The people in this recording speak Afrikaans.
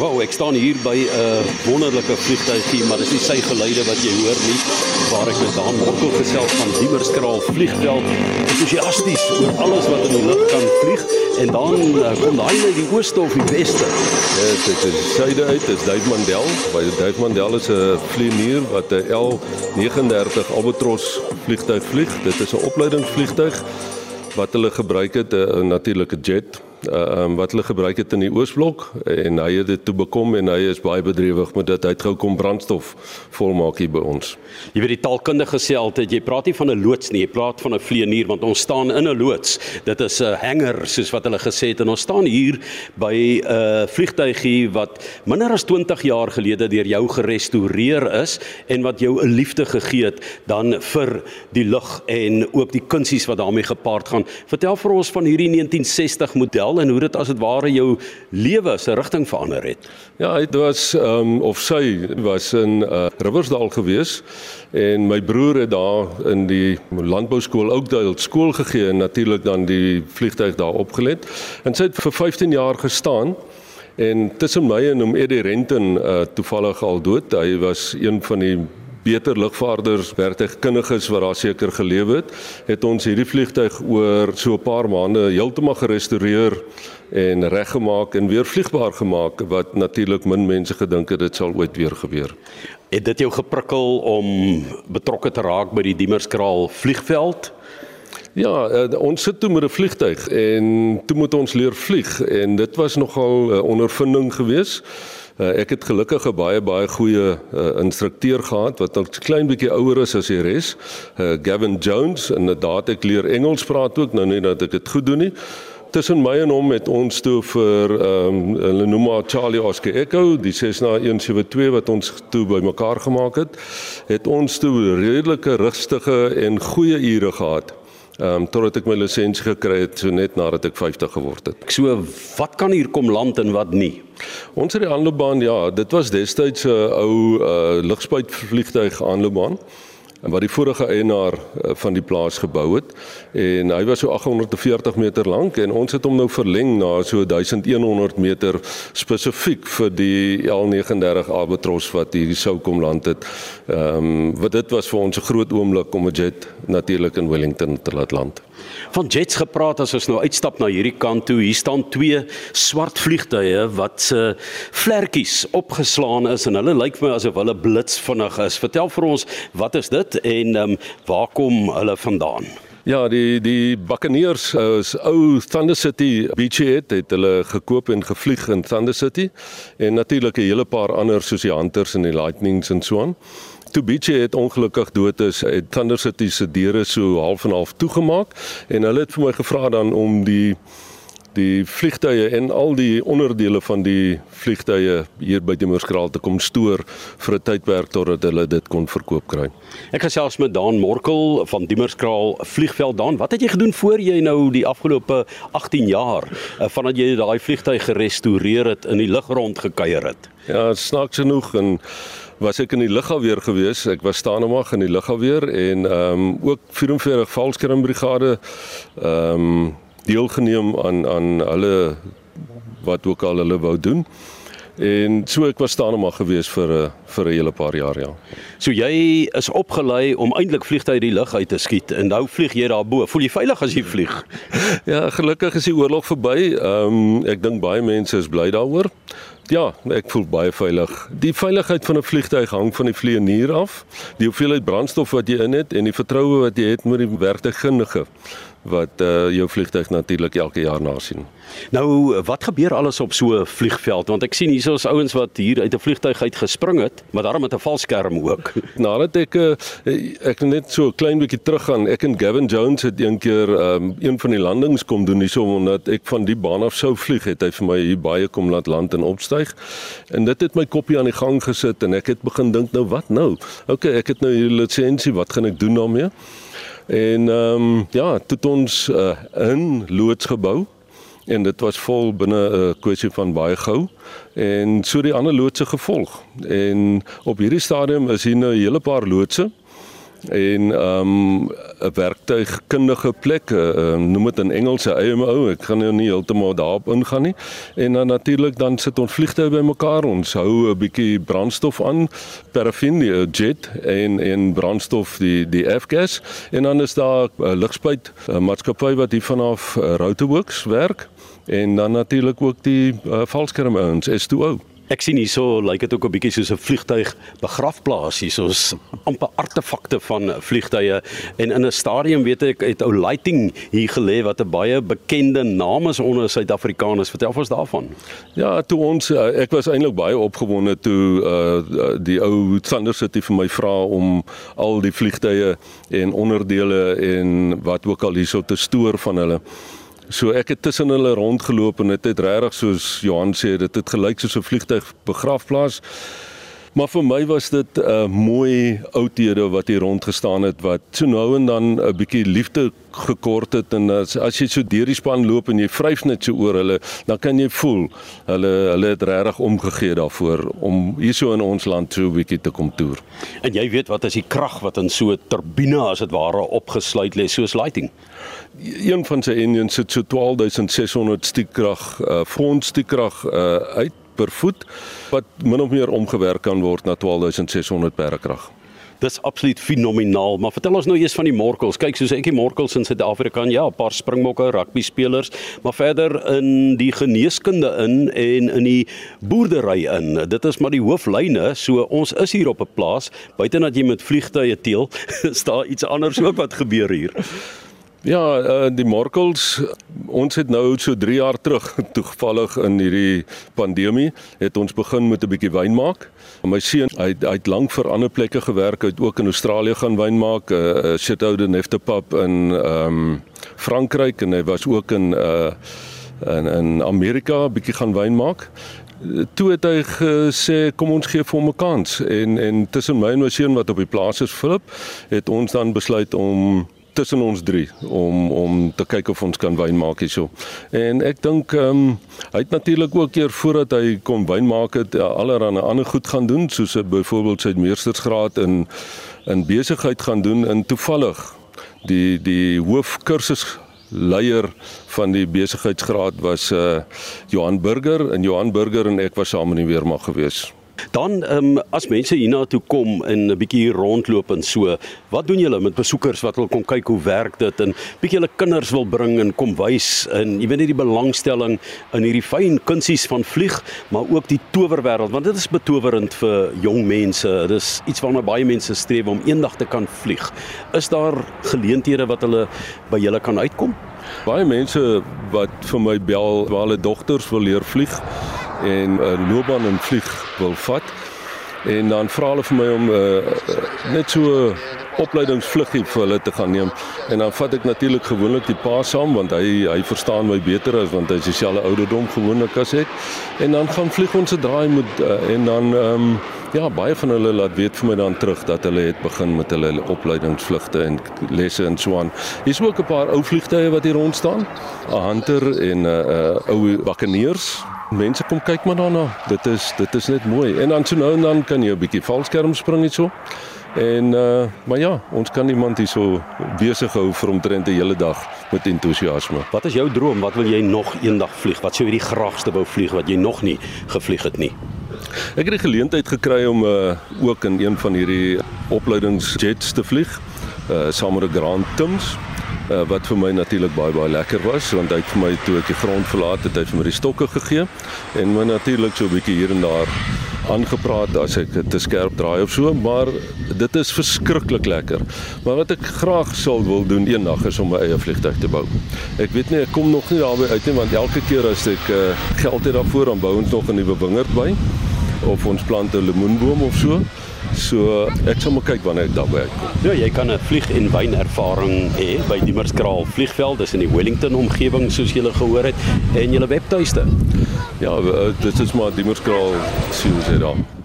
Wow, ek staan hier by 'n uh, wonderlike vliegtuigie, maar dis nie sy geluide wat jy hoor nie. Waar ek met Daan Mokkel gesels van Diemerskraal vliegveld, entoesiasties oor alles wat in die lug kan vlieg en dan uh, kom daai net die ooste of die weste. Ja, dit is suide uit, dis Duif Mandel. By Duif Mandel is 'n vlieënier wat 'n L39 Albatros vliegtuig vlieg. Dit is 'n opleidingsvliegtuig wat hulle gebruik het 'n natuurlike jet uh, um, wat hulle gebruik het in die Oosblok en hy het dit toe bekom en hy is baie bedrywig met dit. Hy het gou kom brandstof volmaak hier by ons. Jy weet die taalkundige sê altyd jy praat nie van 'n loods nie, jy praat van 'n vlieënier want ons staan in 'n loods. Dit is 'n hanger soos wat hulle gesê het en ons staan hier by 'n uh, vliegtuigie wat minder as 20 jaar gelede deur jou gerestoreer is en wat jou 'n liefde gegee het dan vir die lug en ook die kunsies wat daarmee gepaard gaan. Vertel vir ons van hierdie 1960 model vertel en hoe dit as dit ware jou lewe se rigting verander het. Ja, dit was ehm um, of sy was in uh, Riversdal gewees en my broer het daar in die landbouskool Oakdale skool gegee en natuurlik dan die vliegtyg daar opgelet. En sy het vir 15 jaar gestaan en tussen my en hom Eddie Renton uh, toevallig al dood. Hy was een van die beter lugvaarders, werktuigkundiges wat daar seker gelewe het, het ons hierdie vliegtyg oor so 'n paar maande heeltemal gerestoreer en reggemaak en weer vliegbaar gemaak wat natuurlik min mense gedink het dit sal ooit weer gebeur. Het dit jou geprikkel om betrokke te raak by die Diemerskraal vliegveld? Ja, uh, ons sit toe met 'n vliegtyg en toe moet ons leer vlieg en dit was nogal 'n ondervinding geweest. Uh, ek het gelukkig 'n baie baie goeie uh, instrukteur gehad wat 'n klein bietjie ouer is as die res. Uh, Gavin Jones en inderdaad ek leer Engels praat ook nou nie dat ek dit goed doen nie. Tussen my en hom het ons toe vir ehm um, hulle noem maar Charlie Oscar Echo, die Cessna 172 wat ons toe bymekaar gemaak het, het ons toe redelike rustige en goeie ure gehad ehm um, totdat ek my lisensie gekry het so net nadat ek 50 geword het. So wat kan hier kom land en wat nie? Ons het die aanloopbaan ja, dit was destyds 'n uh, ou uh, lugspuitvliegtuig aanloopbaan en wat die vorige eienaar uh, van die plaas gebou het en hy was so 840 meter lank en ons het hom nou verleng na so 1100 meter spesifiek vir die L39 Albatros wat hier sou kom land het. Ehm um, wat dit was vir ons 'n groot oomblik om 'n jet natuurlik in Wellington te laat land. Van jets gepraat as ons nou uitstap na hierdie kant toe, hier staan twee swart vliegtuie wat se vlekkies opgeslaan is en hulle lyk vir my asof hulle blitsvinnig is. Vertel vir ons, wat is dit en ehm um, waar kom hulle vandaan? Ja, die die Buccaneers is ou Thunder City Beachhead het hulle gekoop en gevlieg in Thunder City en natuurlik 'n hele paar ander soos die Hunters en die Lightnings en so aan. Toe Beachhead ongelukkig dood is, het Thunder City se deure so half en half toegemaak en hulle het vir my gevra dan om die die vliegtye en al die onderdele van die vliegtye hier by Demorskraal te kom stoor vir 'n tydperk totdat hulle dit kon verkoop kry. Ek gesels met Daan Morkel van Demorskraal Vliegveld. Daan, wat het jy gedoen voor jy nou die afgelope 18 jaar eh, vandat jy daai vliegtuig gerestoreer het in die lug rond gekuier het? Ja, snaaks genoeg en was ek in die lugafweer gewees. Ek was staan omag in die lugafweer en ehm um, ook 44 valskermbrigade ehm um, deelgeneem aan aan hulle wat ook al hulle wou doen. En so ek was staan maar gewees vir 'n vir 'n hele paar jaar ja. So jy is opgelei om eintlik vliegtye uit die lug uit te skiet en nou vlieg jy daarbo. Voel jy veilig as jy vlieg? ja, gelukkig is die oorlog verby. Ehm um, ek dink baie mense is bly daaroor. Ja, ek voel baie veilig. Die veiligheid van 'n vliegtuig hang van die vlieënier af, die hoeveelheid brandstof wat jy in het en die vertroue wat jy het met die werktuigkundige wat uh, jou vliegtuig natuurlik elke jaar nasien. Nou, wat gebeur alles op so 'n vliegveld? Want ek sien hierso is ouens wat hier uit 'n vliegtuig uit gespring het, maar daarom met 'n valskerm ook. Nadat ek uh, ek net so 'n klein bietjie terug gaan, ek en Gavin Jones het een keer um, een van die landings kom doen hierso omdat ek van die baan af sou vlieg het. Hy vir my hier baie kom laat land en opstyg. En dit het my koppie aan die gang gesit en ek het begin dink nou wat nou? OK, ek het nou hier lisensie, wat gaan ek doen daarmee? En ehm um, ja, tot ons uh, in loods gebou en dit was vol binne 'n uh, kwessie van baie gou. En so die ander loodse gevolg. En op hierdie stadium is hier nou 'n hele paar loodse en ehm, 'n um, werktuigkundige plek, uh, noem dit in Engels 'n IMO. Ek gaan nou nie heeltemal daarop ingaan nie. En dan natuurlik dan sit ons vliegtye bymekaar. Ons hou 'n bietjie brandstof aan, parafin, die jet en en brandstof die die F-gas en dan is daar 'n uh, ligspuit uh, maatskappy wat hier vanaf uh, Routeworks werk en dan natuurlik ook die uh, valskerm ouens S2O. Ek sien hierso lyk dit ook 'n bietjie soos 'n vliegtuig begrafplaas hier soos amper artefakte van vliegtye en in 'n stadium weet ek het ou lighting hier gelê wat 'n baie bekende naam is onder Suid-Afrikaners. Vertel ons daarvan. Ja, toe ons eh, ek was eintlik baie opgewonde toe uh, die ou Thunder City vir my vra om al die vliegtye en onderdele en wat ook al hierso te stoor van hulle. So ek het tussen hulle rondgeloop en dit het, het regtig soos Johan sê dit het gelyk soos 'n vliegtyg begrafplaas. Maar vir my was dit 'n uh, mooi oudhede wat hier rondgestaan het wat so nou en dan 'n bietjie liefde gekort het en as, as jy so deur die span loop en jy vryf net so oor hulle, dan kan jy voel hulle hulle het regtig omgegee daarvoor om hierso in ons land so 'n bietjie te kom toer. En jy weet wat is die krag wat in so 'n turbine as dit ware opgesluit lê soos lighting? een van sy engines sit so 12600 stiekkrag uh front stiekkrag uh uit per voet wat min of meer omgewerk kan word na 12600 perkrag. Dis absoluut fenomenaal, maar vertel ons nou eers van die Morkels. Kyk, soos ek die Morkels in Suid-Afrika, ja, 'n paar springbokke, rugby spelers, maar verder in die geneeskunde in en in die boerdery in. Dit is maar die hooflyne. So ons is hier op 'n plaas, buite dat jy met vliegtye teel, is daar iets anders ook wat gebeur hier. Ja, uh, die Morkels, ons het nou so 3 jaar terug toevallig in hierdie pandemie het ons begin met 'n bietjie wyn maak. My seun, hy hy het lank vir ander plekke gewerk, hy het ook in Australië gaan wyn maak, uh, uh, Chateau de Neftepap in ehm um, Frankryk en hy was ook in uh in in Amerika bietjie gaan wyn maak toe het hy gesê kom ons gee vir hom 'n kans en en tussen my en my seun wat op die plaas is Philip het ons dan besluit om tussen ons drie om om te kyk of ons kan wyn maak hierso. En ek dink ehm um, hy het natuurlik ook keer voordat hy kom wyn maak het ja, allerlei ander goed gaan doen soos byvoorbeeld sy meestersgraad in in besigheid gaan doen en toevallig die die hoofkursus leier van die besigheidsgraad was uh Johan Burger en Johan Burger en ek was saam in die weermag geweest. Dan ehm um, as mense hiernatoe kom en 'n bietjie rondloop en so, wat doen julle met besoekers wat wil kom kyk hoe werk dit en bietjie hulle kinders wil bring en kom wys en jy weet net die belangstelling in hierdie fyn kunsies van vlieg, maar ook die towerwêreld want dit is betowerend vir jong mense. Dit is iets waarna baie mense streef om eendag te kan vlieg. Is daar geleenthede wat hulle by julle kan uitkom? Baie mense wat vir my bel waar hulle dogters wil leer vlieg en 'n uh, loopbaan in vlieg wil vat. En dan vra hulle vir my om uh, net so opleidingsvluggie vir hulle te gaan neem. En dan vat ek natuurlik gewoonlik die pa saam want hy hy verstaan my beter as want hy is dieselfde ouderdom gewoonlik as ek. En dan gaan vlieg ons se draai met uh, en dan ehm um, ja, baie van hulle laat weet vir my dan terug dat hulle het begin met hulle opleidingsvlugte en lesse en so aan. Hier's ook 'n paar ou vliegtye wat hier rond staan. 'n Hunter en 'n uh, uh, ou Buccaneers Mense kom kyk maar daarna. Dit is dit is net mooi. En dan so nou en dan kan jy 'n bietjie valskerm spring hierso. En uh maar ja, ons kan iemand hierso besig hou vir omtrent 'n hele dag met entoesiasme. Wat is jou droom? Wat wil jy nog eendag vlieg? Wat sou jy die graagste wou vlieg wat jy nog nie gevlieg het nie? Ek het die geleentheid gekry om uh ook in een van hierdie opleidingsjets te vlieg. Uh saam met 'n Grand Tums uh, wat vir my natuurlik baie baie lekker was want hy het vir my toe ek die grond verlaat het hy vir my die stokke gegee en my natuurlik so 'n bietjie hier en daar aangepraat as ek te skerp draai of so maar dit is verskriklik lekker. Maar wat ek graag sou wil doen eendag is om my eie vliegtuig te bou. Ek weet nie ek kom nog nie daarby uit nie want elke keer as ek uh, geld het daarvoor dan bou ons nog 'n nuwe wingerd by of ons plant 'n lemoenboom of so So ek sal maar kyk wanneer ek daarby uitkom. Ja, jy kan 'n vlieg en wyn ervaring hê by die Merskraal Vliegveld, dis in die Wellington omgewing soos jy gehoor het en julle webtuiste. Ja, dit is maar die Merskraal sien ons dit daar.